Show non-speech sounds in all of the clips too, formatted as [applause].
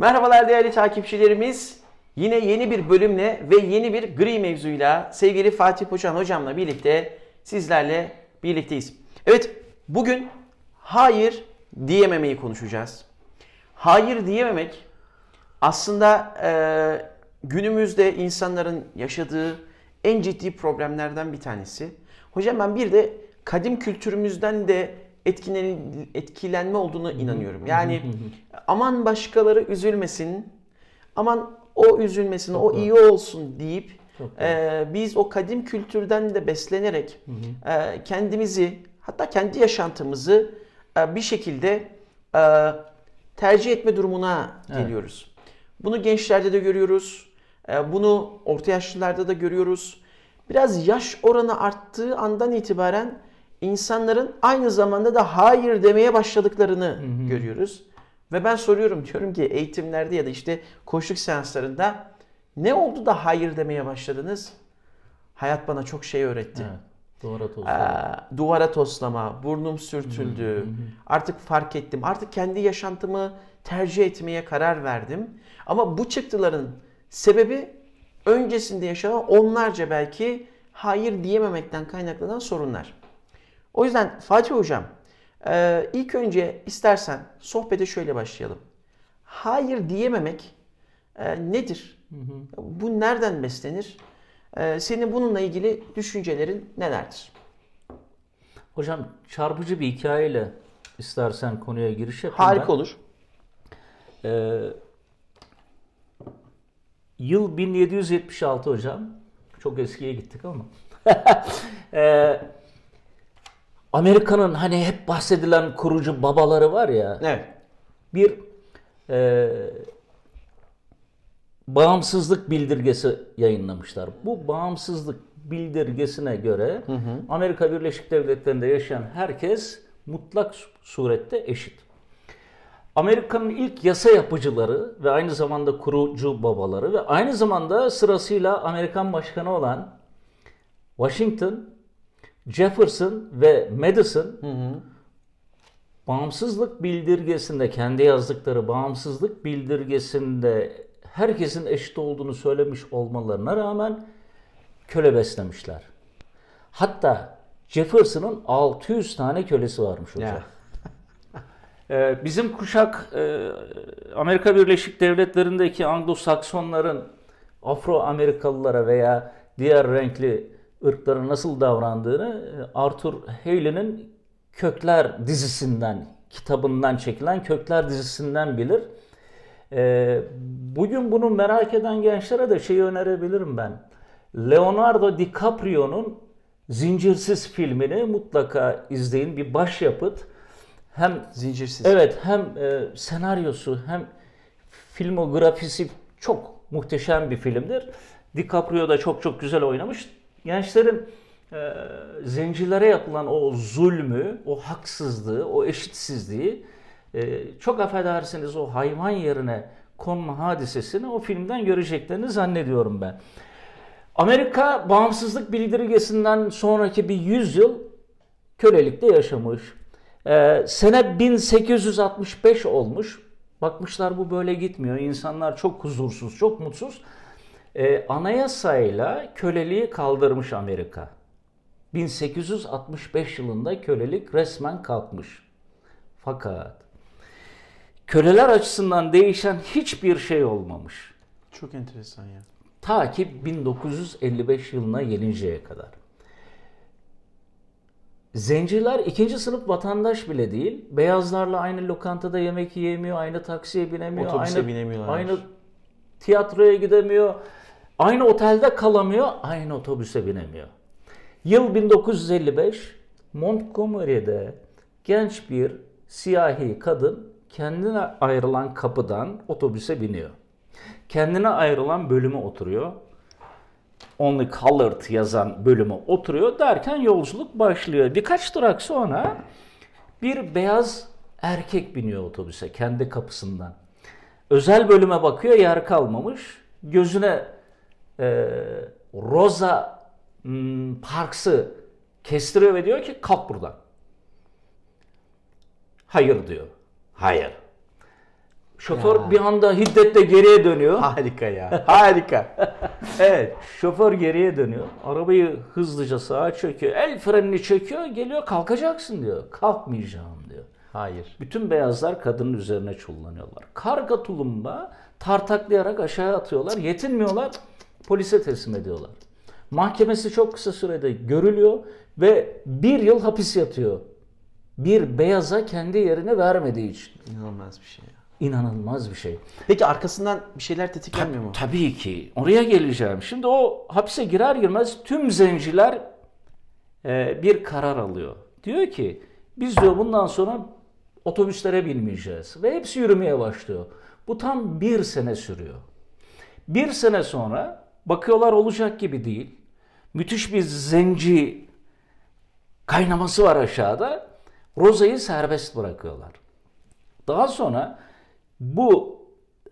Merhabalar değerli takipçilerimiz. Yine yeni bir bölümle ve yeni bir gri mevzuyla sevgili Fatih Poçan hocamla birlikte sizlerle birlikteyiz. Evet bugün hayır diyememeyi konuşacağız. Hayır diyememek aslında e, günümüzde insanların yaşadığı en ciddi problemlerden bir tanesi. Hocam ben bir de kadim kültürümüzden de etkilen, etkilenme olduğunu inanıyorum. Yani aman başkaları üzülmesin, aman o üzülmesin, Çok o iyi olsun deyip e, biz o kadim kültürden de beslenerek e, kendimizi hatta kendi yaşantımızı e, bir şekilde e, tercih etme durumuna geliyoruz. Evet. Bunu gençlerde de görüyoruz. E, bunu orta yaşlılarda da görüyoruz. Biraz yaş oranı arttığı andan itibaren insanların aynı zamanda da hayır demeye başladıklarını hı hı. görüyoruz. Ve ben soruyorum diyorum ki eğitimlerde ya da işte koşuk seanslarında ne oldu da hayır demeye başladınız? Hayat bana çok şey öğretti. Evet. Duvara toslama. Ee, duvara toslama, burnum sürtüldü. Artık fark ettim. Artık kendi yaşantımı tercih etmeye karar verdim. Ama bu çıktıların sebebi öncesinde yaşanan onlarca belki hayır diyememekten kaynaklanan sorunlar. O yüzden Fatih Hocam e, ilk önce istersen sohbete şöyle başlayalım. Hayır diyememek e, nedir? Hı hı. Bu nereden beslenir? E, senin bununla ilgili düşüncelerin nelerdir? Hocam çarpıcı bir hikayeyle istersen konuya giriş yapayım Harika ben. olur. Ee, yıl 1776 hocam. Çok eskiye gittik ama. ee, [laughs] Amerika'nın hani hep bahsedilen kurucu babaları var ya. Evet. Bir e, bağımsızlık bildirgesi yayınlamışlar. Bu bağımsızlık bildirgesine göre hı hı. Amerika Birleşik Devletleri'nde yaşayan herkes mutlak surette eşit. Amerika'nın ilk yasa yapıcıları ve aynı zamanda kurucu babaları ve aynı zamanda sırasıyla Amerikan başkanı olan Washington, Jefferson ve Madison hı hı. bağımsızlık bildirgesinde kendi yazdıkları bağımsızlık bildirgesinde herkesin eşit olduğunu söylemiş olmalarına rağmen köle beslemişler. Hatta Jefferson'ın 600 tane kölesi varmış hocam. Yeah. [laughs] Ee, bizim kuşak e, Amerika Birleşik Devletleri'ndeki Anglo-Saksonların Afro-Amerikalılara veya diğer renkli ırklara nasıl davrandığını e, Arthur Haley'nin Kökler dizisinden, kitabından çekilen Kökler dizisinden bilir. Ee, bugün bunu merak eden gençlere de şeyi önerebilirim ben. Leonardo DiCaprio'nun Zincirsiz filmini mutlaka izleyin. Bir başyapıt hem zincirsiz. Evet, hem e, senaryosu hem filmografisi çok muhteşem bir filmdir. DiCaprio da çok çok güzel oynamış. Gençlerin e, zencilere yapılan o zulmü, o haksızlığı, o eşitsizliği e, çok affedersiniz o hayvan yerine konma hadisesini o filmden göreceklerini zannediyorum ben. Amerika bağımsızlık bildirgesinden sonraki bir yüzyıl kölelikte yaşamış. Ee, sene 1865 olmuş. Bakmışlar bu böyle gitmiyor. İnsanlar çok huzursuz, çok mutsuz. Ee, anayasayla köleliği kaldırmış Amerika. 1865 yılında kölelik resmen kalkmış. Fakat köleler açısından değişen hiçbir şey olmamış. Çok enteresan ya. Ta ki 1955 yılına gelinceye kadar. Zenciler ikinci sınıf vatandaş bile değil. Beyazlarla aynı lokantada yemek yiyemiyor, aynı taksiye binemiyor, Otobüse aynı, binemiyorlar. aynı tiyatroya gidemiyor, aynı otelde kalamıyor, aynı otobüse binemiyor. Yıl 1955 Montgomery'de genç bir siyahi kadın kendine ayrılan kapıdan otobüse biniyor. Kendine ayrılan bölüme oturuyor. Only Colored yazan bölüme oturuyor derken yolculuk başlıyor. Birkaç durak sonra bir beyaz erkek biniyor otobüse kendi kapısından. Özel bölüme bakıyor yer kalmamış. Gözüne e, Rosa hmm, Parks'ı kestiriyor ve diyor ki kalk buradan. Hayır diyor. Hayır. Şoför Ya. bir anda hiddetle geriye dönüyor. Harika ya. Harika. [laughs] evet. Şoför geriye dönüyor. Arabayı hızlıca sağa çekiyor. El frenini çekiyor. Geliyor kalkacaksın diyor. Kalkmayacağım diyor. Hayır. Bütün beyazlar kadının üzerine çullanıyorlar. Karga tulumba tartaklayarak aşağı atıyorlar. Yetinmiyorlar. Polise teslim ediyorlar. Mahkemesi çok kısa sürede görülüyor ve bir yıl hapis yatıyor. Bir beyaza kendi yerini vermediği için. İnanılmaz bir şey. İnanılmaz bir şey. Peki arkasından bir şeyler tetiklenmiyor mu? Tabii ki. Oraya geleceğim. Şimdi o hapse girer girmez tüm zenciler e, bir karar alıyor. Diyor ki biz diyor bundan sonra otobüslere binmeyeceğiz. Ve hepsi yürümeye başlıyor. Bu tam bir sene sürüyor. Bir sene sonra bakıyorlar olacak gibi değil. Müthiş bir zenci kaynaması var aşağıda. Rosa'yı serbest bırakıyorlar. Daha sonra bu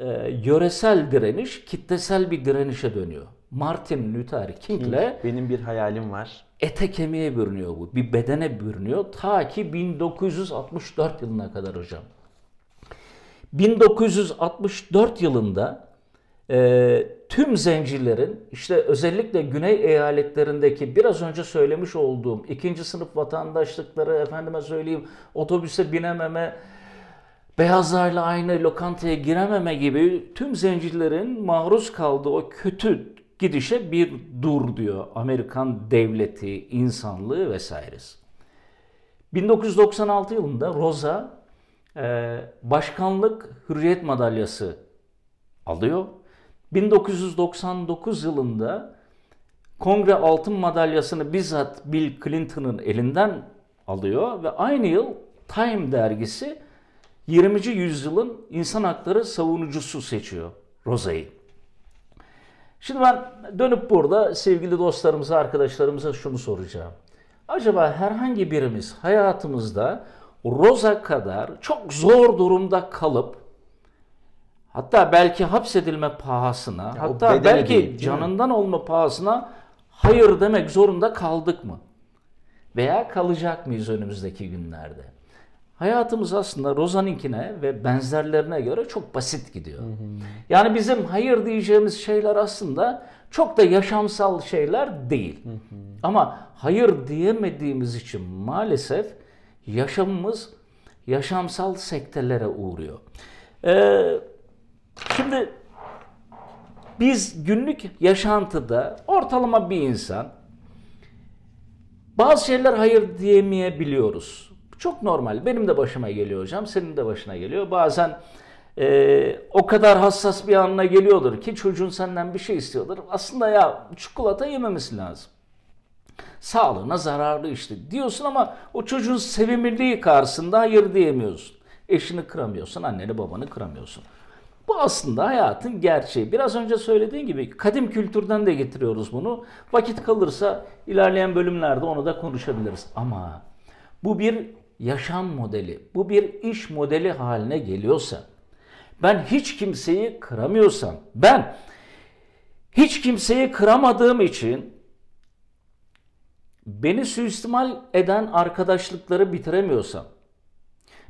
e, yöresel direniş kitlesel bir direnişe dönüyor. Martin Luther King'le Benim bir hayalim var. ete kemiğe bürünüyor bu. Bir bedene bürünüyor. Ta ki 1964 yılına kadar hocam. 1964 yılında e, tüm zencilerin işte özellikle güney eyaletlerindeki biraz önce söylemiş olduğum ikinci sınıf vatandaşlıkları efendime söyleyeyim otobüse binememe beyazlarla aynı lokantaya girememe gibi tüm zencilerin maruz kaldığı o kötü gidişe bir dur diyor Amerikan devleti, insanlığı vesairesi. 1996 yılında Rosa e, başkanlık hürriyet madalyası alıyor. 1999 yılında kongre altın madalyasını bizzat Bill Clinton'ın elinden alıyor ve aynı yıl Time dergisi 20. yüzyılın insan hakları savunucusu seçiyor Rosa'yı. Şimdi ben dönüp burada sevgili dostlarımıza, arkadaşlarımıza şunu soracağım. Acaba herhangi birimiz hayatımızda Rosa kadar çok zor durumda kalıp hatta belki hapsedilme pahasına, Ya hatta belki değil, değil mi? canından olma pahasına hayır demek zorunda kaldık mı? Veya kalacak mıyız önümüzdeki günlerde? Hayatımız aslında Rozan'inkine ve benzerlerine göre çok basit gidiyor. Yani bizim hayır diyeceğimiz şeyler aslında çok da yaşamsal şeyler değil. Ama hayır diyemediğimiz için maalesef yaşamımız yaşamsal sektelere uğruyor. Ee, şimdi biz günlük yaşantıda ortalama bir insan bazı şeyler hayır diyemeyebiliyoruz. Çok normal. Benim de başıma geliyor hocam. Senin de başına geliyor. Bazen e, o kadar hassas bir anına geliyordur ki çocuğun senden bir şey istiyordur. Aslında ya çikolata yememesi lazım. Sağlığına zararlı işte diyorsun ama o çocuğun sevimliliği karşısında hayır diyemiyorsun. Eşini kıramıyorsun, anneni babanı kıramıyorsun. Bu aslında hayatın gerçeği. Biraz önce söylediğin gibi kadim kültürden de getiriyoruz bunu. Vakit kalırsa ilerleyen bölümlerde onu da konuşabiliriz. Ama bu bir yaşam modeli, bu bir iş modeli haline geliyorsa, ben hiç kimseyi kıramıyorsam, ben hiç kimseyi kıramadığım için beni suistimal eden arkadaşlıkları bitiremiyorsam,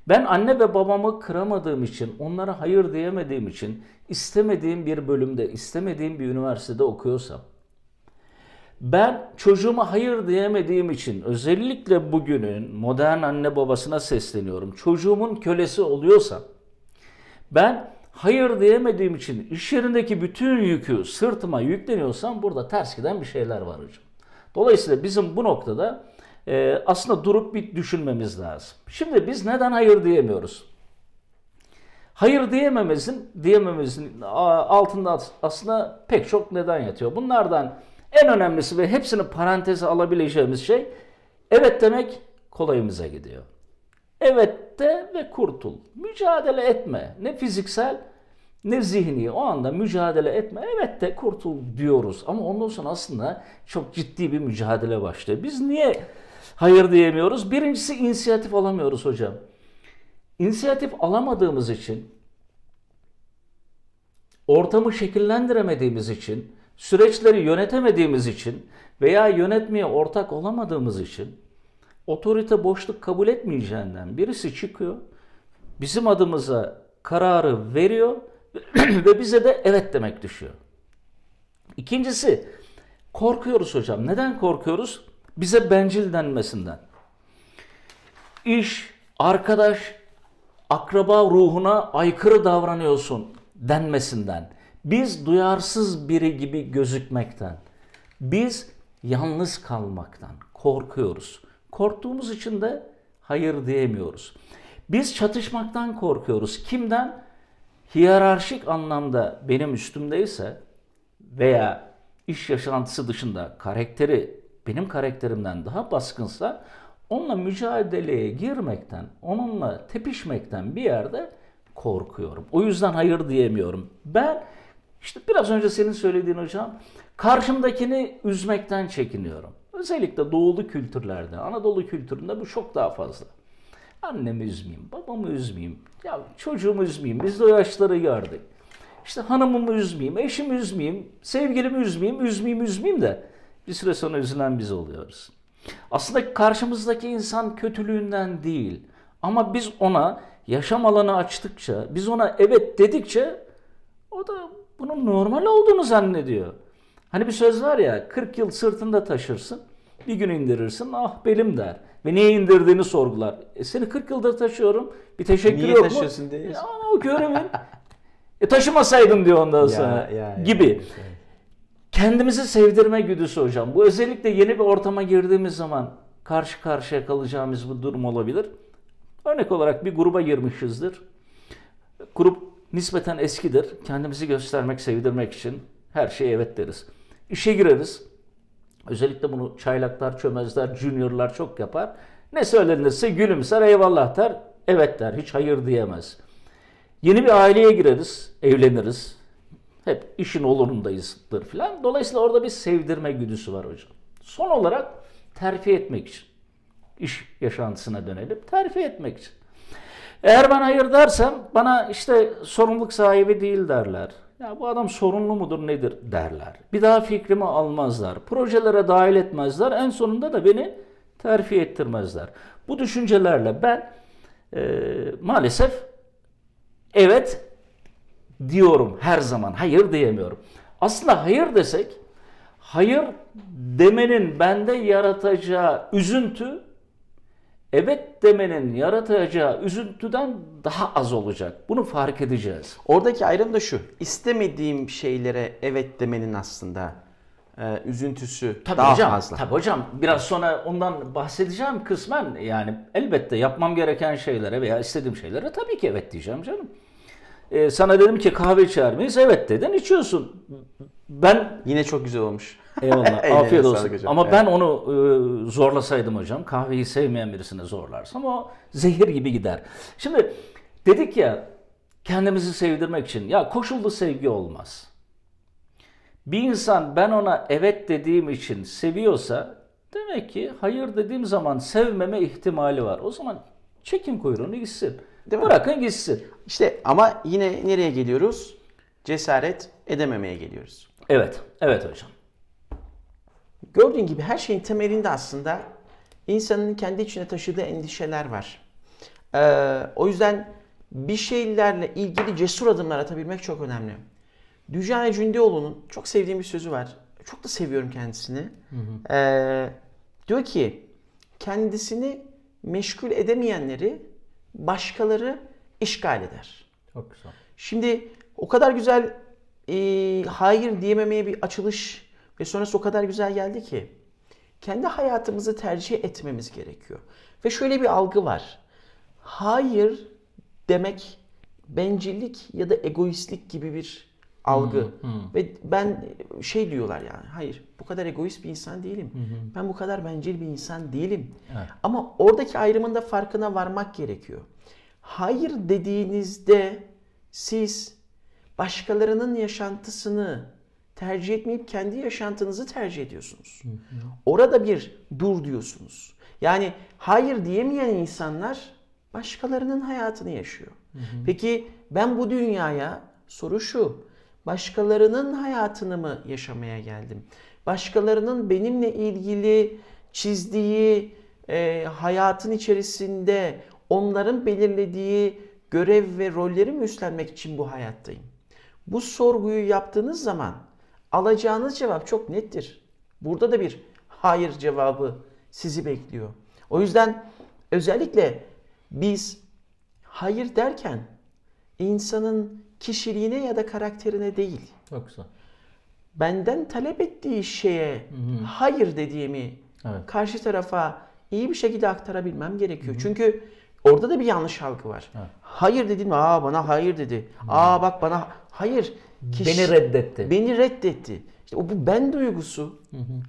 ben anne ve babamı kıramadığım için, onlara hayır diyemediğim için, istemediğim bir bölümde, istemediğim bir üniversitede okuyorsam, ben çocuğuma hayır diyemediğim için özellikle bugünün modern anne babasına sesleniyorum. Çocuğumun kölesi oluyorsam, ben hayır diyemediğim için iş yerindeki bütün yükü sırtıma yükleniyorsam burada ters giden bir şeyler var hocam. Dolayısıyla bizim bu noktada e, aslında durup bir düşünmemiz lazım. Şimdi biz neden hayır diyemiyoruz? Hayır diyememizin, diyememizin altında aslında pek çok neden yatıyor. Bunlardan en önemlisi ve hepsini paranteze alabileceğimiz şey evet demek kolayımıza gidiyor. Evet de ve kurtul. Mücadele etme. Ne fiziksel ne zihni. O anda mücadele etme. Evet de kurtul diyoruz. Ama ondan sonra aslında çok ciddi bir mücadele başlıyor. Biz niye hayır diyemiyoruz? Birincisi inisiyatif alamıyoruz hocam. İnisiyatif alamadığımız için, ortamı şekillendiremediğimiz için, süreçleri yönetemediğimiz için veya yönetmeye ortak olamadığımız için otorite boşluk kabul etmeyeceğinden birisi çıkıyor. Bizim adımıza kararı veriyor [clears throat] ve bize de evet demek düşüyor. İkincisi korkuyoruz hocam. Neden korkuyoruz? Bize bencil denmesinden. İş, arkadaş, akraba ruhuna aykırı davranıyorsun denmesinden. Biz duyarsız biri gibi gözükmekten. Biz yalnız kalmaktan korkuyoruz. Korktuğumuz için de hayır diyemiyoruz. Biz çatışmaktan korkuyoruz. Kimden? Hiyerarşik anlamda benim üstümdeyse veya iş yaşantısı dışında karakteri benim karakterimden daha baskınsa onunla mücadeleye girmekten, onunla tepişmekten bir yerde korkuyorum. O yüzden hayır diyemiyorum. Ben işte biraz önce senin söylediğin hocam karşımdakini üzmekten çekiniyorum. Özellikle doğulu kültürlerde, Anadolu kültüründe bu çok daha fazla. Annemi üzmeyeyim, babamı üzmeyeyim, ya çocuğumu üzmeyeyim, biz de o yaşları gördük. İşte hanımımı üzmeyeyim, eşimi üzmeyeyim, sevgilimi üzmeyeyim, üzmeyeyim, üzmeyeyim de bir süre sonra üzülen biz oluyoruz. Aslında karşımızdaki insan kötülüğünden değil ama biz ona yaşam alanı açtıkça, biz ona evet dedikçe o da bunun normal olduğunu zannediyor. Hani bir söz var ya 40 yıl sırtında taşırsın bir gün indirirsin ah belim der. Ve niye indirdiğini sorgular. E seni 40 yıldır taşıyorum bir teşekkür Niye yok mu? taşıyorsun diye. Ya o görevin. e taşımasaydın diyor ondan sonra. ya, ya, gibi. evet, evet. Kendimizi sevdirme güdüsü hocam. Bu özellikle yeni bir ortama girdiğimiz zaman karşı karşıya kalacağımız bir durum olabilir. Örnek olarak bir gruba girmişizdir. Grup nispeten eskidir. Kendimizi göstermek, sevdirmek için her şeye evet deriz. İşe gireriz. Özellikle bunu çaylaklar, çömezler, juniorlar çok yapar. Ne söylenirse gülümser, eyvallah der, evet der, hiç hayır diyemez. Yeni bir aileye gireriz, evleniriz. Hep işin olurundayızdır filan. Dolayısıyla orada bir sevdirme güdüsü var hocam. Son olarak terfi etmek için. iş yaşantısına dönelim. Terfi etmek için. Eğer ben hayır dersem bana işte sorumluluk sahibi değil derler. Ya bu adam sorunlu mudur nedir derler. Bir daha fikrimi almazlar. Projelere dahil etmezler. En sonunda da beni terfi ettirmezler. Bu düşüncelerle ben e, maalesef evet diyorum her zaman. Hayır diyemiyorum. Aslında hayır desek hayır demenin bende yaratacağı üzüntü evet demenin yaratacağı üzüntüden daha az olacak. Bunu fark edeceğiz. Oradaki ayrım da şu. İstemediğim şeylere evet demenin aslında e, üzüntüsü Tabii daha hocam, fazla. Tabii hocam. Biraz sonra ondan bahsedeceğim kısmen. Yani elbette yapmam gereken şeylere veya istediğim şeylere tabii ki evet diyeceğim canım. Ee, sana dedim ki kahve içer miyiz? Evet dedin içiyorsun. Ben Yine çok güzel olmuş. Eyvallah. [laughs] Afiyet olsun. hocam. Ama Evet. ben onu e, zorlasaydım hocam, kahveyi sevmeyen birisine zorlarsam o zehir gibi gider. Şimdi dedik ya kendimizi sevdirmek için ya koşullu sevgi olmaz. Bir insan ben ona evet dediğim için seviyorsa demek ki hayır dediğim zaman sevmeme ihtimali var. O zaman çekin kuyruğunu gitsin. Değil mi? Bırakın gitsin. İşte ama yine nereye geliyoruz? Cesaret edememeye geliyoruz. Evet, evet hocam. Gördüğün gibi her şeyin temelinde aslında insanın kendi içine taşıdığı endişeler var. Ee, o yüzden bir şeylerle ilgili cesur adımlar atabilmek çok önemli. Düjane Cündioğlu'nun çok sevdiğim bir sözü var. Çok da seviyorum kendisini. Ee, diyor ki kendisini meşgul edemeyenleri başkaları işgal eder. Çok güzel. Şimdi o kadar güzel e, hayır diyememeye bir açılış ve sonrası o kadar güzel geldi ki kendi hayatımızı tercih etmemiz gerekiyor. Ve şöyle bir algı var. Hayır demek bencillik ya da egoistlik gibi bir algı. Ve ben şey diyorlar yani hayır bu kadar egoist bir insan değilim. Ben bu kadar bencil bir insan değilim. Evet. Ama oradaki ayrımın da farkına varmak gerekiyor. Hayır dediğinizde siz başkalarının yaşantısını tercih etmeyip kendi yaşantınızı tercih ediyorsunuz. Orada bir dur diyorsunuz. Yani hayır diyemeyen insanlar başkalarının hayatını yaşıyor. Peki ben bu dünyaya soru şu. Başkalarının hayatını mı yaşamaya geldim? Başkalarının benimle ilgili çizdiği e, hayatın içerisinde onların belirlediği görev ve rolleri mi üstlenmek için bu hayattayım? Bu sorguyu yaptığınız zaman alacağınız cevap çok nettir. Burada da bir hayır cevabı sizi bekliyor. O yüzden özellikle biz hayır derken insanın kişiliğine ya da karakterine değil, Çok güzel. benden talep ettiği şeye hayır dediğimi Evet. karşı tarafa iyi bir şekilde aktarabilmem gerekiyor. Çünkü orada da bir yanlış algı var. Evet. Hayır dedim, aa bana hayır dedi. Aa bak bana hayır. Kişi- Beni reddetti. Beni reddetti. İşte o bu ben duygusu.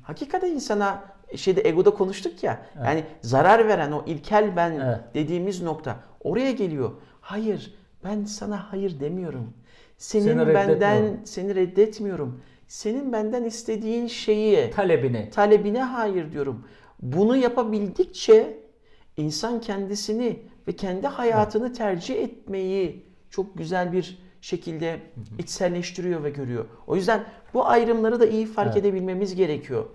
Hakikaten insana şeyde egoda konuştuk ya. Yani zarar veren o ilkel ben Evet. dediğimiz nokta oraya geliyor. Hayır, ben sana hayır demiyorum. Senin Seni benden seni reddetmiyorum. Senin benden istediğin şeyi Talebini. talebine hayır diyorum. Bunu yapabildikçe insan kendisini ve kendi hayatını tercih etmeyi çok güzel bir şekilde içselleştiriyor ve görüyor. O yüzden bu ayrımları da iyi fark Evet. edebilmemiz gerekiyor.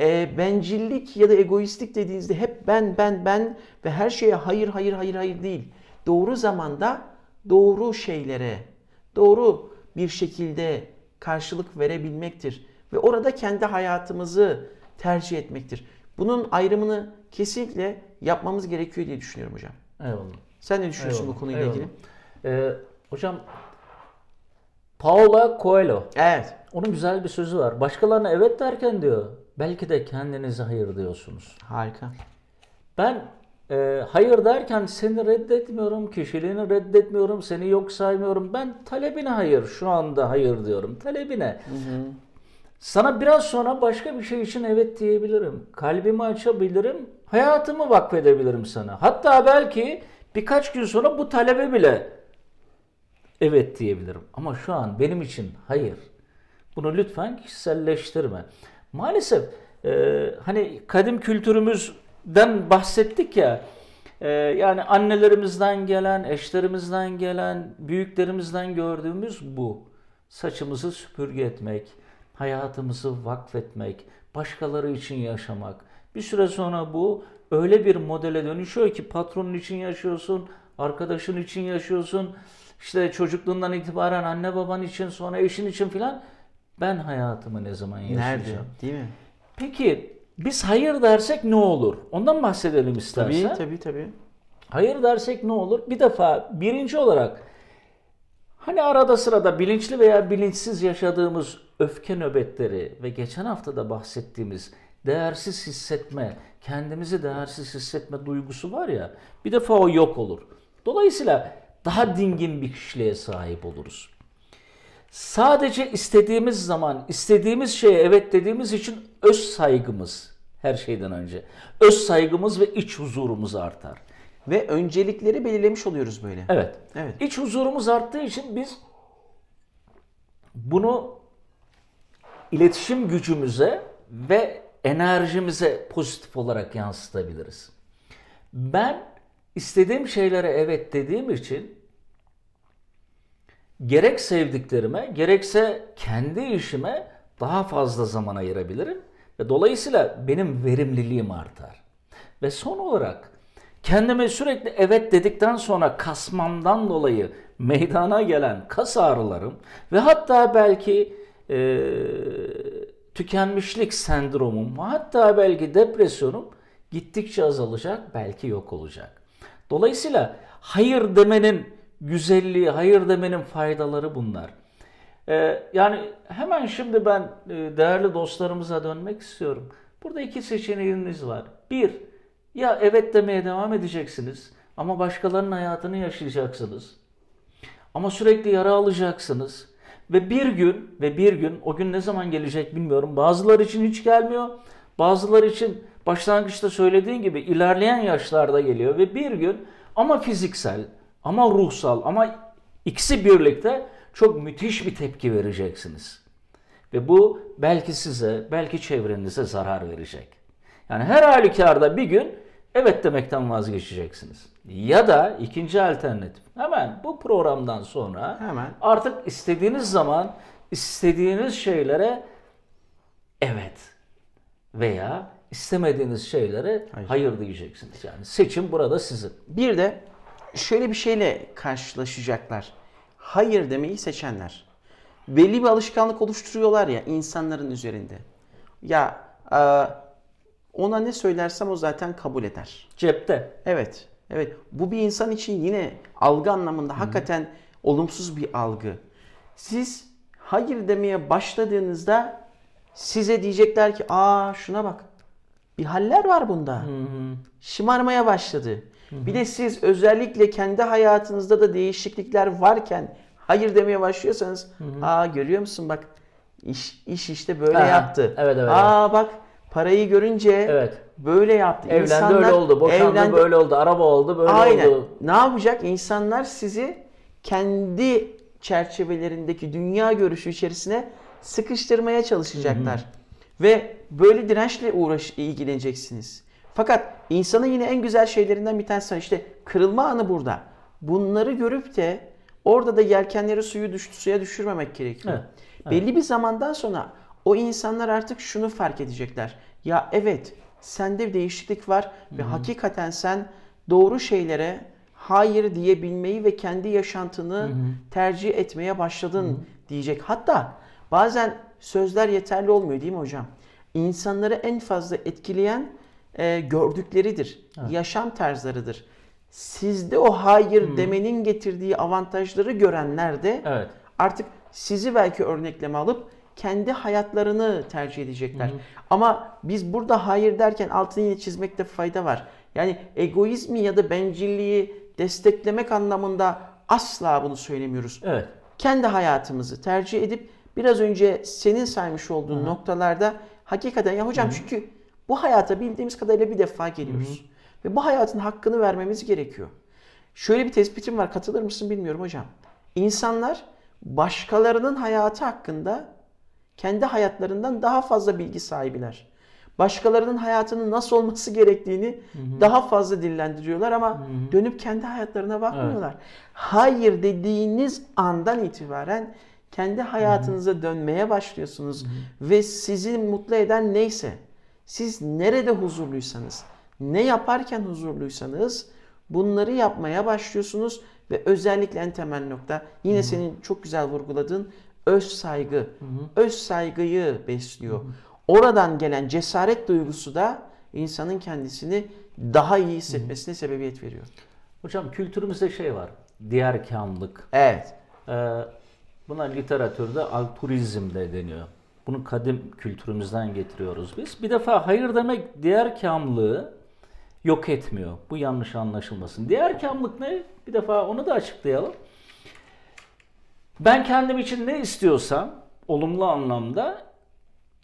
Ee, bencillik ya da egoistlik dediğinizde hep ben ben ben ve her şeye hayır hayır hayır hayır değil. Doğru zamanda doğru şeylere doğru bir şekilde karşılık verebilmektir ve orada kendi hayatımızı tercih etmektir. Bunun ayrımını kesinlikle yapmamız gerekiyor diye düşünüyorum hocam. Eyvallah. Sen ne düşünüyorsun Eyvallah, bu konuyla eyvallah. ilgili? Ee, hocam Paula Coelho. Evet. Onun güzel bir sözü var. Başkalarına evet derken diyor. Belki de kendinize hayır diyorsunuz. Harika. Ben e, hayır derken seni reddetmiyorum, kişiliğini reddetmiyorum, seni yok saymıyorum. Ben talebine hayır, şu anda hayır diyorum. Talebine. Sana biraz sonra başka bir şey için evet diyebilirim. Kalbimi açabilirim, hayatımı vakfedebilirim sana. Hatta belki birkaç gün sonra bu talebe bile evet diyebilirim. Ama şu an benim için hayır. Bunu lütfen kişiselleştirme. Maalesef e, hani kadim kültürümüzden bahsettik ya. e, yani annelerimizden gelen, eşlerimizden gelen, büyüklerimizden gördüğümüz bu. Saçımızı süpürge etmek, hayatımızı vakfetmek, başkaları için yaşamak. Bir süre sonra bu öyle bir modele dönüşüyor ki patronun için yaşıyorsun, arkadaşın için yaşıyorsun. İşte çocukluğundan itibaren anne baban için sonra eşin için filan ben hayatımı ne zaman yaşayacağım? Nerede? Değil mi? Peki biz hayır dersek ne olur? Ondan bahsedelim istersen. Tabii tabii tabii. Hayır dersek ne olur? Bir defa birinci olarak hani arada sırada bilinçli veya bilinçsiz yaşadığımız öfke nöbetleri ve geçen hafta da bahsettiğimiz değersiz hissetme, kendimizi değersiz hissetme duygusu var ya bir defa o yok olur. Dolayısıyla daha dingin bir kişiliğe sahip oluruz. Sadece istediğimiz zaman, istediğimiz şeye evet dediğimiz için öz saygımız her şeyden önce. Öz saygımız ve iç huzurumuz artar. Ve öncelikleri belirlemiş oluyoruz böyle. Evet. Evet. İç huzurumuz arttığı için biz bunu iletişim gücümüze ve enerjimize pozitif olarak yansıtabiliriz. Ben istediğim şeylere evet dediğim için gerek sevdiklerime gerekse kendi işime daha fazla zaman ayırabilirim dolayısıyla benim verimliliğim artar. Ve son olarak kendime sürekli evet dedikten sonra kasmamdan dolayı meydana gelen kas ağrılarım ve hatta belki e, tükenmişlik sendromum, hatta belki depresyonum gittikçe azalacak, belki yok olacak. Dolayısıyla hayır demenin güzelliği, hayır demenin faydaları bunlar. Ee, yani hemen şimdi ben e, değerli dostlarımıza dönmek istiyorum. Burada iki seçeneğiniz var. Bir, ya evet demeye devam edeceksiniz ama başkalarının hayatını yaşayacaksınız. Ama sürekli yara alacaksınız. Ve bir gün ve bir gün o gün ne zaman gelecek bilmiyorum. Bazıları için hiç gelmiyor. Bazıları için başlangıçta söylediğin gibi ilerleyen yaşlarda geliyor ve bir gün ama fiziksel ama ruhsal ama ikisi birlikte çok müthiş bir tepki vereceksiniz. Ve bu belki size, belki çevrenize zarar verecek. Yani her halükarda bir gün evet demekten vazgeçeceksiniz. Ya da ikinci alternatif hemen bu programdan sonra Hemen. artık istediğiniz zaman istediğiniz şeylere evet veya istemediğiniz şeylere hayır, Hayır. diyeceksiniz. Yani seçim burada sizin. Bir de şöyle bir şeyle karşılaşacaklar. Hayır demeyi seçenler. Belli bir alışkanlık oluşturuyorlar ya insanların üzerinde. Ya e, ona ne söylersem o zaten kabul eder. Cepte. Evet. Evet. Bu bir insan için yine algı anlamında hakikaten olumsuz bir algı. Siz hayır demeye başladığınızda size diyecekler ki aa şuna bak. Bir haller var bunda. Şımarmaya başladı. Bir de siz özellikle kendi hayatınızda da değişiklikler varken hayır demeye başlıyorsanız aa görüyor musun bak iş, iş işte böyle Ha, yaptı. evet, evet, aa bak parayı görünce Evet. böyle yaptı. Evlendi İnsanlar öyle oldu, boşandı evlendi- böyle oldu, araba oldu böyle Aynen. oldu. Ne yapacak? İnsanlar sizi kendi çerçevelerindeki dünya görüşü içerisine sıkıştırmaya çalışacaklar. Ve böyle dirençle uğraş ilgileneceksiniz. Fakat insanın yine en güzel şeylerinden bir tanesi işte kırılma anı burada. Bunları görüp de orada da yelkenleri suyu düştü, suya düşürmemek gerekiyor. Evet, Belli bir zamandan sonra o insanlar artık şunu fark edecekler. Ya evet sende bir değişiklik var ve hakikaten sen doğru şeylere hayır diyebilmeyi ve kendi yaşantını tercih etmeye başladın diyecek. Hatta bazen sözler yeterli olmuyor değil mi hocam? İnsanları en fazla etkileyen e, gördükleridir. Yaşam tarzlarıdır. Sizde o hayır demenin getirdiği avantajları görenler de Evet. artık sizi belki örnekleme alıp kendi hayatlarını tercih edecekler. Ama biz burada hayır derken altını yine çizmekte fayda var. Yani egoizmi ya da bencilliği desteklemek anlamında asla bunu söylemiyoruz. Evet. Kendi hayatımızı tercih edip biraz önce senin saymış olduğun noktalarda hakikaten ya hocam çünkü bu hayata bildiğimiz kadarıyla bir defa geliyoruz. Ve bu hayatın hakkını vermemiz gerekiyor. Şöyle bir tespitim var katılır mısın bilmiyorum hocam. İnsanlar başkalarının hayatı hakkında kendi hayatlarından daha fazla bilgi sahibiler. Başkalarının hayatının nasıl olması gerektiğini daha fazla dillendiriyorlar ama dönüp kendi hayatlarına bakmıyorlar. Hayır dediğiniz andan itibaren kendi hayatınıza dönmeye başlıyorsunuz ve sizi mutlu eden neyse, siz nerede huzurluysanız, ne yaparken huzurluysanız bunları yapmaya başlıyorsunuz ve özellikle en temel nokta yine senin çok güzel vurguladığın öz saygı. Öz saygıyı besliyor. Oradan gelen cesaret duygusu da insanın kendisini daha iyi hissetmesine sebebiyet veriyor. Hocam kültürümüzde şey var. Diğer kamlık. Evet. Ee, buna literatürde altruizm de deniyor. Bunu kadim kültürümüzden getiriyoruz biz. Bir defa hayır demek diğer kamlığı yok etmiyor. Bu yanlış anlaşılmasın. Diğer kamlık ne? Bir defa onu da açıklayalım. Ben kendim için ne istiyorsam olumlu anlamda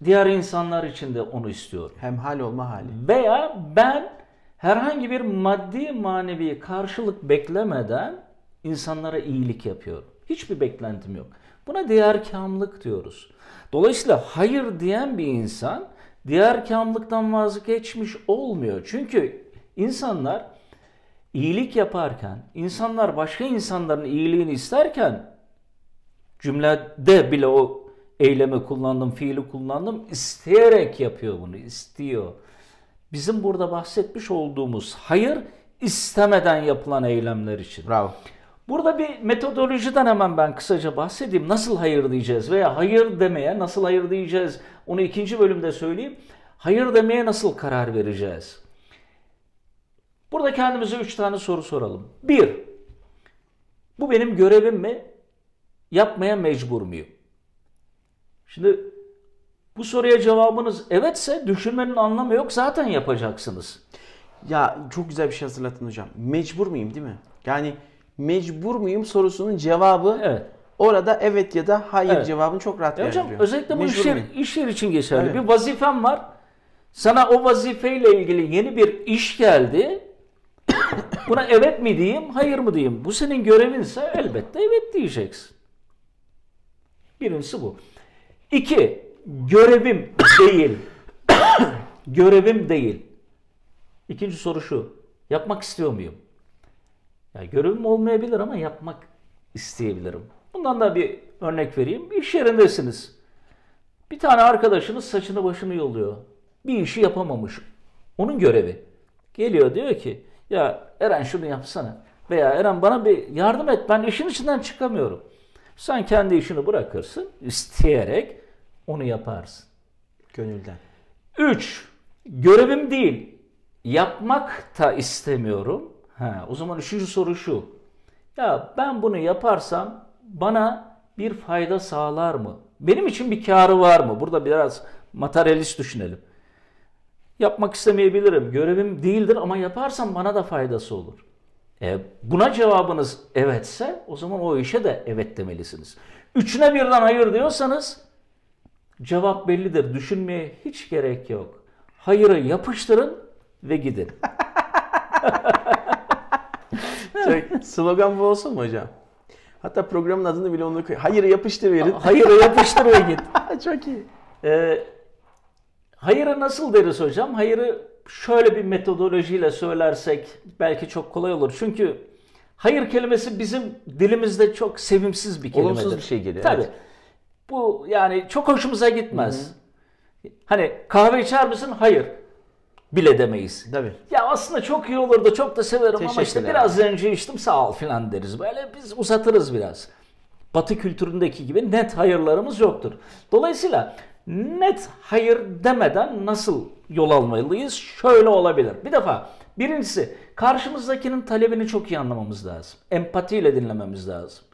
diğer insanlar için de onu istiyorum. Hemhal olma hali. Veya ben herhangi bir maddi manevi karşılık beklemeden insanlara iyilik yapıyorum. Hiçbir beklentim yok. Buna diğerkamlık diyoruz. Dolayısıyla hayır diyen bir insan diğerkamlıktan vazgeçmiş olmuyor. Çünkü insanlar iyilik yaparken, insanlar başka insanların iyiliğini isterken cümlede bile o eylemi kullandım, fiili kullandım. isteyerek yapıyor bunu, istiyor. Bizim burada bahsetmiş olduğumuz hayır istemeden yapılan eylemler için. Bravo. Burada bir metodolojiden hemen ben kısaca bahsedeyim. Nasıl hayır diyeceğiz veya hayır demeye nasıl hayır diyeceğiz onu ikinci bölümde söyleyeyim. Hayır demeye nasıl karar vereceğiz? Burada kendimize üç tane soru soralım. Bir, bu benim görevim mi? Yapmaya mecbur muyum? Şimdi bu soruya cevabınız evetse düşünmenin anlamı yok zaten yapacaksınız. Ya çok güzel bir şey hatırlattın hocam. Mecbur muyum değil mi? Yani mecbur muyum sorusunun cevabı Evet. orada evet ya da hayır Evet. cevabını çok rahat Ya hocam veriyor. özellikle bu Mecbur iş, yer, muyum? iş yer için geçerli. Evet. Bir vazifem var. Sana o vazifeyle ilgili yeni bir iş geldi. [coughs] Buna evet mi diyeyim, hayır mı diyeyim? Bu senin görevinse elbette evet diyeceksin. Birincisi bu. İki, görevim değil. [coughs] görevim değil. İkinci soru şu. Yapmak istiyor muyum? Ya görevim olmayabilir ama yapmak isteyebilirim. Bundan da bir örnek vereyim. İş yerindesiniz. Bir tane arkadaşınız saçını başını yoluyor. Bir işi yapamamış. Onun görevi. Geliyor diyor ki ya Eren şunu yapsana. Veya Eren bana bir yardım et ben işin içinden çıkamıyorum. Sen kendi işini bırakırsın isteyerek onu yaparsın. Gönülden. 3. Görevim değil. Yapmak da istemiyorum. Ha, o zaman üçüncü soru şu. Ya ben bunu yaparsam bana bir fayda sağlar mı? Benim için bir karı var mı? Burada biraz materyalist düşünelim. Yapmak istemeyebilirim. Görevim değildir ama yaparsam bana da faydası olur. E, buna cevabınız evetse o zaman o işe de evet demelisiniz. Üçüne birden hayır diyorsanız cevap bellidir. Düşünmeye hiç gerek yok. Hayırı yapıştırın ve gidin. [laughs] Çok, slogan bu olsun mu hocam? Hatta programın adını bile onu koy. Hayır yapıştır verin. [laughs] Hayırı yapıştır ve git. [laughs] Çok iyi. Ee, hayırı nasıl deriz hocam? Hayırı şöyle bir metodolojiyle söylersek belki çok kolay olur. Çünkü hayır kelimesi bizim dilimizde çok sevimsiz bir kelimedir. Olumsuz bir şey geliyor, Tabii. evet. Bu yani çok hoşumuza gitmez. Hani kahve içer misin? Hayır. Bile demeyiz. Tabii. Ya aslında çok iyi olurdu, çok da severim ama işte biraz zenci içtim sağ ol filan deriz. Böyle biz uzatırız biraz. Batı kültüründeki gibi net hayırlarımız yoktur. Dolayısıyla net hayır demeden nasıl yol almalıyız? Şöyle olabilir. Bir defa birincisi karşımızdakinin talebini çok iyi anlamamız lazım. Empatiyle dinlememiz lazım.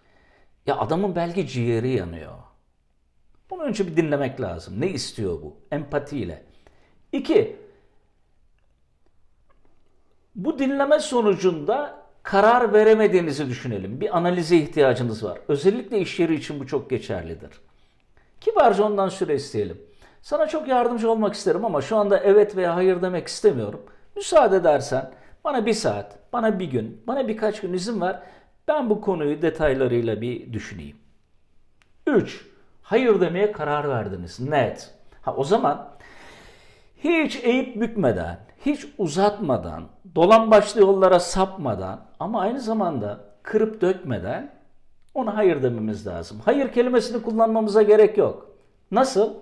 Ya adamın belki ciğeri yanıyor. Bunu önce bir dinlemek lazım. Ne istiyor bu? Empatiyle. İki, bu dinleme sonucunda karar veremediğinizi düşünelim. Bir analize ihtiyacınız var. Özellikle iş yeri için bu çok geçerlidir. Kibarca ondan süre isteyelim. Sana çok yardımcı olmak isterim ama şu anda evet veya hayır demek istemiyorum. Müsaade edersen bana bir saat, bana bir gün, bana birkaç gün izin ver. Ben bu konuyu detaylarıyla bir düşüneyim. 3. Hayır demeye karar verdiniz. Net. Ha o zaman hiç eğip bükmeden, hiç uzatmadan, dolan başlı yollara sapmadan ama aynı zamanda kırıp dökmeden ona hayır dememiz lazım. Hayır kelimesini kullanmamıza gerek yok. Nasıl?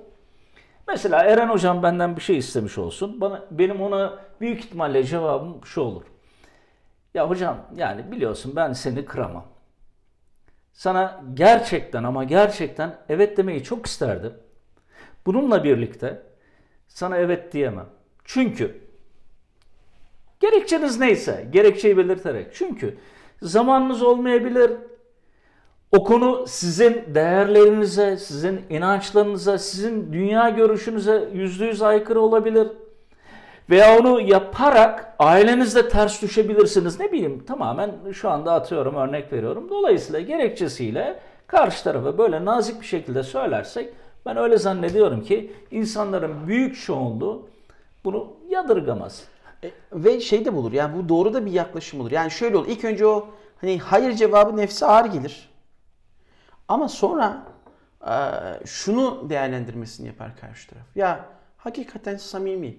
Mesela Eren hocam benden bir şey istemiş olsun. Bana benim ona büyük ihtimalle cevabım şu olur. Ya hocam yani biliyorsun ben seni kıramam. Sana gerçekten ama gerçekten evet demeyi çok isterdim. Bununla birlikte sana evet diyemem. Çünkü gerekçeniz neyse gerekçeyi belirterek. Çünkü zamanınız olmayabilir. O konu sizin değerlerinize, sizin inançlarınıza, sizin dünya görüşünüze yüzde yüz aykırı olabilir. Veya onu yaparak ailenizle ters düşebilirsiniz. Ne bileyim tamamen şu anda atıyorum örnek veriyorum. Dolayısıyla gerekçesiyle karşı tarafa böyle nazik bir şekilde söylersek ben öyle zannediyorum ki insanların büyük çoğunluğu bunu yadırgamaz. E, ve şey de bulur yani bu doğru da bir yaklaşım olur. Yani şöyle olur ilk önce o hani hayır cevabı nefse ağır gelir. Ama sonra e, şunu değerlendirmesini yapar karşı taraf. Ya hakikaten samimi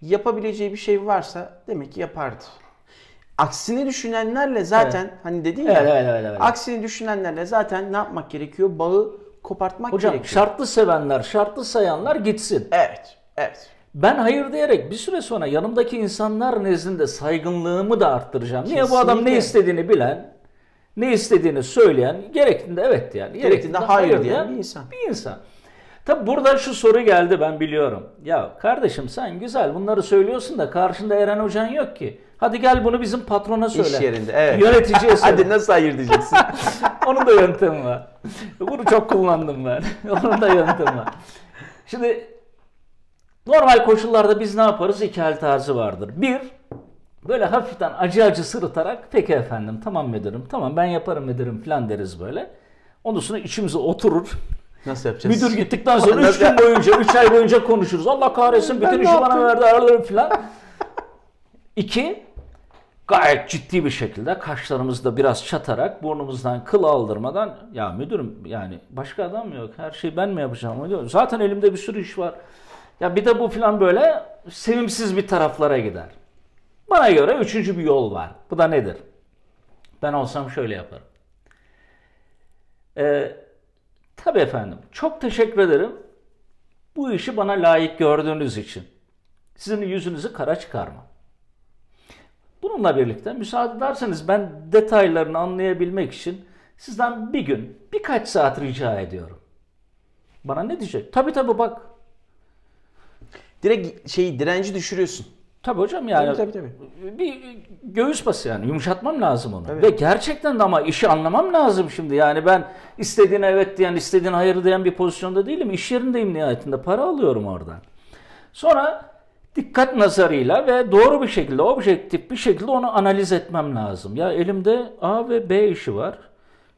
yapabileceği bir şey varsa demek ki yapardı. Aksini düşünenlerle zaten hani dedin ya Evet, evet, evet, evet. aksini düşünenlerle zaten ne yapmak gerekiyor? Bağı kopartmak Hocam gerekiyor. şartlı sevenler, şartlı sayanlar gitsin. Evet, evet. Ben hayır diyerek bir süre sonra yanımdaki insanlar nezdinde saygınlığımı da arttıracağım. Niye bu adam ne Kesinlikle. istediğini bilen, ne istediğini söyleyen, gerektiğinde evet yani. Gerektiğinde hayır diyen bir insan. Bir insan. Tabi burada şu soru geldi ben biliyorum. Ya kardeşim sen güzel bunları söylüyorsun da karşında Eren Hocan yok ki. Hadi gel bunu bizim patrona söyle. İş yerinde, evet. Yöneticiye [laughs] söyle. Hadi nasıl hayır diyeceksin? [laughs] Onun da yöntemi var. Bunu çok kullandım ben. [laughs] Onun da yöntemi var. Şimdi normal koşullarda biz ne yaparız? İki hal tarzı vardır. Bir, böyle hafiften acı acı sırıtarak peki efendim tamam müdürüm tamam ben yaparım müdürüm falan deriz böyle. Ondan sonra içimize oturur. Nasıl yapacağız? Müdür gittikten sonra [laughs] 3 Nasıl- gün boyunca, 3 ay boyunca konuşuruz. Allah kahretsin bütün işi bana verdi aralarım falan. İki, gayet ciddi bir şekilde kaşlarımızda biraz çatarak burnumuzdan kıl aldırmadan ya müdürüm yani başka adam mı yok her şeyi ben mi yapacağım diyor. Zaten elimde bir sürü iş var. Ya bir de bu falan böyle sevimsiz bir taraflara gider. Bana göre üçüncü bir yol var. Bu da nedir? Ben olsam şöyle yaparım. Ee, tabii efendim. Çok teşekkür ederim. Bu işi bana layık gördüğünüz için. Sizin yüzünüzü kara çıkarmam. Bunu Bununla birlikte müsaade ederseniz ben detaylarını anlayabilmek için sizden bir gün birkaç saat rica ediyorum. Bana ne diyecek? Tabii tabii bak. Direkt şeyi direnci düşürüyorsun. Tabii hocam yani Tabii, tabii, tabii. bir göğüs bası yani yumuşatmam lazım onu. Evet. Ve gerçekten de ama işi anlamam lazım şimdi. Yani ben istediğine evet diyen, istediğine hayır diyen bir pozisyonda değilim. İş yerindeyim nihayetinde. Para alıyorum oradan. Sonra dikkat nazarıyla ve doğru bir şekilde, objektif bir şekilde onu analiz etmem lazım. Ya elimde A ve B işi var.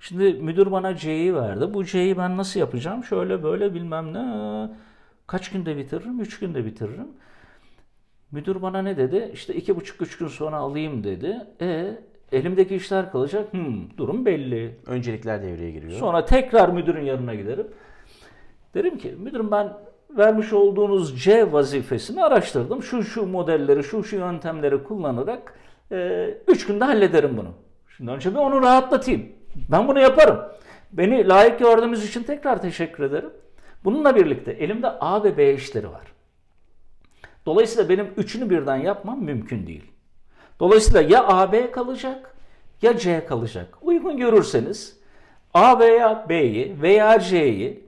Şimdi müdür bana C'yi verdi. Bu C'yi ben nasıl yapacağım? Şöyle böyle bilmem ne. Kaç günde bitiririm? Üç günde bitiririm. Müdür bana ne dedi? İşte iki buçuk üç gün sonra alayım dedi. E elimdeki işler kalacak. Hmm, durum belli. Öncelikler devreye giriyor. Sonra tekrar müdürün yanına giderim. Derim ki müdürüm ben vermiş olduğunuz C vazifesini araştırdım. Şu şu modelleri, şu şu yöntemleri kullanarak 3 günde hallederim bunu. Şimdi önce bir onu rahatlatayım. Ben bunu yaparım. Beni layık gördüğünüz için tekrar teşekkür ederim. Bununla birlikte elimde A ve B işleri var. Dolayısıyla benim üçünü birden yapmam mümkün değil. Dolayısıyla ya AB kalacak ya C kalacak. Uygun görürseniz A veya B'yi veya C'yi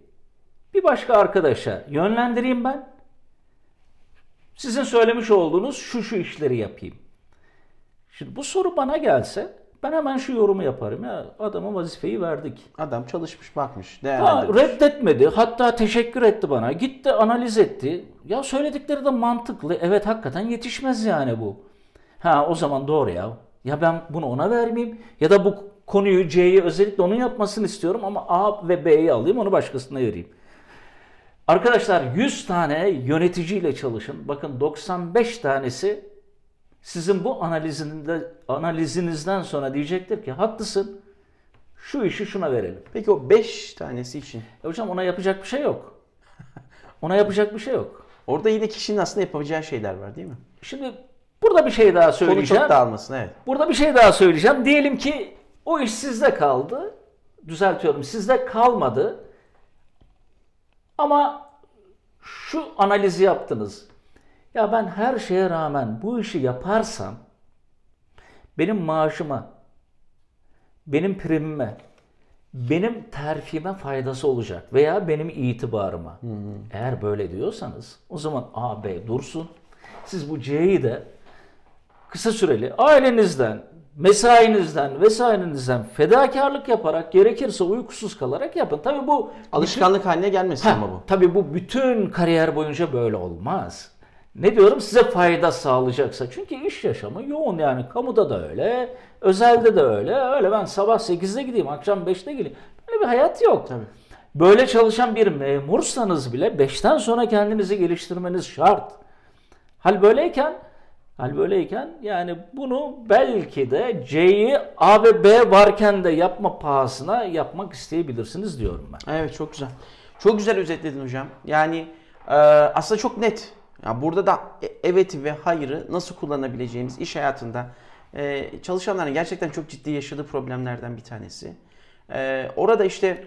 bir başka arkadaşa yönlendireyim ben. Sizin söylemiş olduğunuz şu şu işleri yapayım. Şimdi bu soru bana gelse ben hemen şu yorumu yaparım. Ya adama vazifeyi verdik. Adam çalışmış bakmış Ha, değerlendirmiş. reddetmedi. Hatta teşekkür etti bana. Gitti analiz etti. Ya söyledikleri de mantıklı. Evet hakikaten yetişmez yani bu. Ha o zaman doğru ya. Ya ben bunu ona vermeyeyim ya da bu konuyu C'yi özellikle onun yapmasını istiyorum ama A ve B'yi alayım onu başkasına vereyim. Arkadaşlar 100 tane yöneticiyle çalışın. Bakın 95 tanesi sizin bu analizinde, analizinizden sonra diyecektir ki haklısın. Şu işi şuna verelim. Peki o 5 tanesi için. E hocam ona yapacak bir şey yok. Ona yapacak bir şey yok. Orada yine kişinin aslında yapabileceği şeyler var değil mi? Şimdi burada bir şey daha Konu söyleyeceğim. çok dağılmasın evet. Burada bir şey daha söyleyeceğim. Diyelim ki o iş sizde kaldı. Düzeltiyorum. Sizde kalmadı. Ama şu analizi yaptınız. Ya ben her şeye rağmen bu işi yaparsam benim maaşıma, benim primime, benim terfime faydası olacak veya benim itibarıma. Eğer böyle diyorsanız o zaman A, B dursun. Siz bu C'yi de kısa süreli ailenizden, mesainizden vesairenizden fedakarlık yaparak gerekirse uykusuz kalarak yapın. Tabii bu Alışkanlık haline gelmesin Ha, ama bu. Tabii bu bütün kariyer boyunca böyle olmaz. Ne diyorum size fayda sağlayacaksa. Çünkü iş yaşamı yoğun yani kamuda da öyle, özelde de öyle. Öyle ben sabah 8'de gideyim, akşam 5'te geleyim. Böyle bir hayat yok. Tabii. Böyle çalışan bir memursanız bile 5'ten sonra kendinizi geliştirmeniz şart. Hal böyleyken hal böyleyken yani bunu belki de C'yi A ve B varken de yapma pahasına yapmak isteyebilirsiniz diyorum ben. Evet çok güzel. Çok güzel özetledin hocam. Yani e, aslında çok net. Ya burada da e- evet ve hayırı nasıl kullanabileceğimiz iş hayatında e, çalışanların gerçekten çok ciddi yaşadığı problemlerden bir tanesi. E, orada işte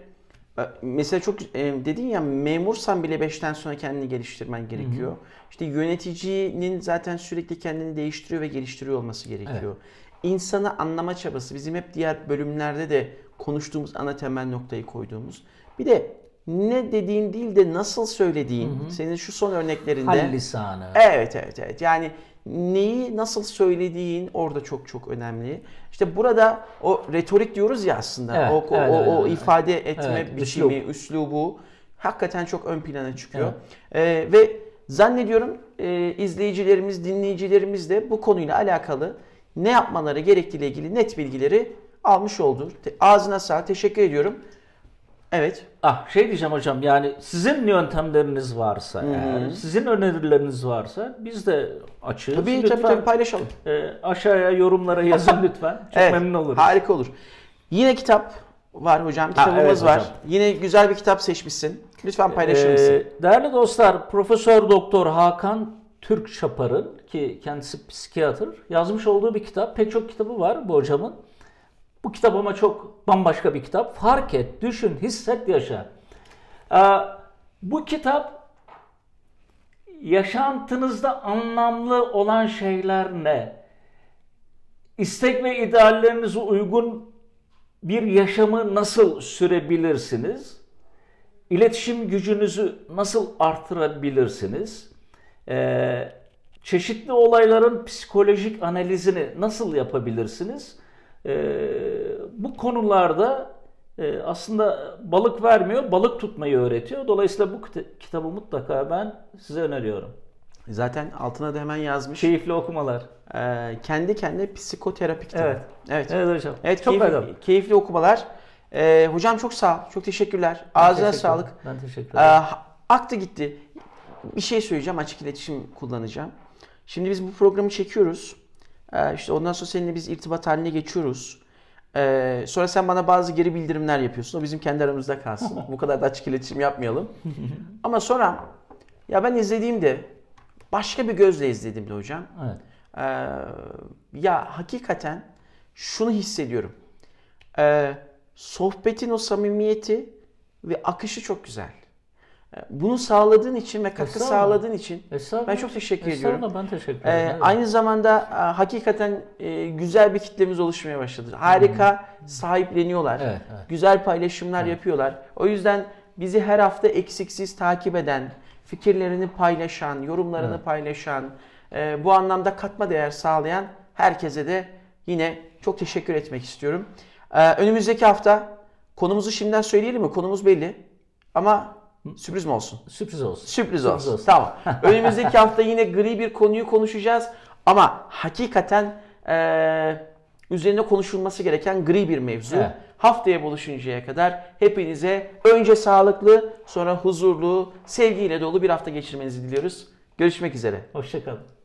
e, mesela çok e, dedin ya memursan bile 5'ten sonra kendini geliştirmen gerekiyor. İşte yöneticinin zaten sürekli kendini değiştiriyor ve geliştiriyor olması gerekiyor. İnsanı anlama çabası bizim hep diğer bölümlerde de konuştuğumuz ana temel noktayı koyduğumuz. Bir de ne dediğin değil de nasıl söylediğin senin şu son örneklerinde Hal lisanı. Evet evet evet. Yani neyi nasıl söylediğin orada çok çok önemli. İşte burada o retorik diyoruz ya aslında. Evet, o o, evet, o, evet, o evet. ifade etme Evet, biçimi, üslup. üslubu hakikaten çok ön plana çıkıyor. Ee, ve zannediyorum e, izleyicilerimiz, dinleyicilerimiz de bu konuyla alakalı ne yapmaları gerektiğiyle ilgili net bilgileri almış oldu. Ağzına sağlık. Teşekkür ediyorum. Evet. Ah şey diyeceğim hocam yani sizin yöntemleriniz varsa eğer, sizin önerileriniz varsa biz de açığız. Tabii lütfen tabii, tabii paylaşalım. e, aşağıya yorumlara yazın [laughs] lütfen. Çok Evet, memnun oluruz. Harika olur. Yine kitap var hocam. Kitabımız evet var. hocam. Yine güzel bir kitap seçmişsin. Lütfen paylaşır mısın? Ee, değerli dostlar, Profesör Doktor Hakan Türk Çapar'ın ki kendisi psikiyatr yazmış olduğu bir kitap. Pek çok kitabı var bu hocamın. Bu kitap ama çok bambaşka bir kitap. Fark et, düşün, hisset, yaşa. Ee, bu kitap yaşantınızda anlamlı olan şeyler ne? istek ve ideallerinize uygun bir yaşamı nasıl sürebilirsiniz? İletişim gücünüzü nasıl artırabilirsiniz? Ee, çeşitli olayların psikolojik analizini nasıl yapabilirsiniz? Ee, bu konularda e, aslında balık vermiyor, balık tutmayı öğretiyor. Dolayısıyla bu kita- kitabı mutlaka ben size öneriyorum. Zaten altına da hemen yazmış. Keyifli okumalar. Ee, kendi kendine psikoterapi kitabı. Evet. Evet. Evet hocam. Evet, çok keyifli, keyifli okumalar. Ee, hocam çok sağ ol. Çok teşekkürler. Ağzına Teşekkür sağlık. Ben teşekkür Ee, ederim. aktı gitti. Bir şey söyleyeceğim. Açık iletişim kullanacağım. Şimdi biz bu programı çekiyoruz. Ee, işte ondan sonra seninle biz irtibat haline geçiyoruz. Ee, sonra sen bana bazı geri bildirimler yapıyorsun. O bizim kendi aramızda kalsın. bu kadar da açık iletişim yapmayalım. [laughs] Ama sonra ya ben izlediğimde başka bir gözle izlediğimde hocam Evet. ee, ya hakikaten şunu hissediyorum. Ee, sohbetin o samimiyeti ve akışı çok güzel. Ee, Bunu sağladığın için ve katkı sağladığın için ben çok teşekkür ediyorum. Ben teşekkür Ee, ederim. Evet. aynı zamanda e, hakikaten e, güzel bir kitlemiz oluşmaya başladı. Harika sahipleniyorlar. Evet, evet. Güzel paylaşımlar yapıyorlar. O yüzden bizi her hafta eksiksiz takip eden, fikirlerini paylaşan, yorumlarını Evet. paylaşan, e, bu anlamda katma değer sağlayan herkese de yine çok teşekkür etmek istiyorum. Ee, önümüzdeki hafta konumuzu şimdiden söyleyelim mi? Konumuz belli. Ama sürpriz mi olsun? Sürpriz olsun. Sürpriz olsun. Tamam. [laughs] Önümüzdeki hafta yine gri bir konuyu konuşacağız. Ama hakikaten eee, üzerine konuşulması gereken gri bir mevzu. Evet. Haftaya buluşuncaya kadar hepinize önce sağlıklı, sonra huzurlu, sevgiyle dolu bir hafta geçirmenizi diliyoruz. Görüşmek üzere. Hoşçakalın.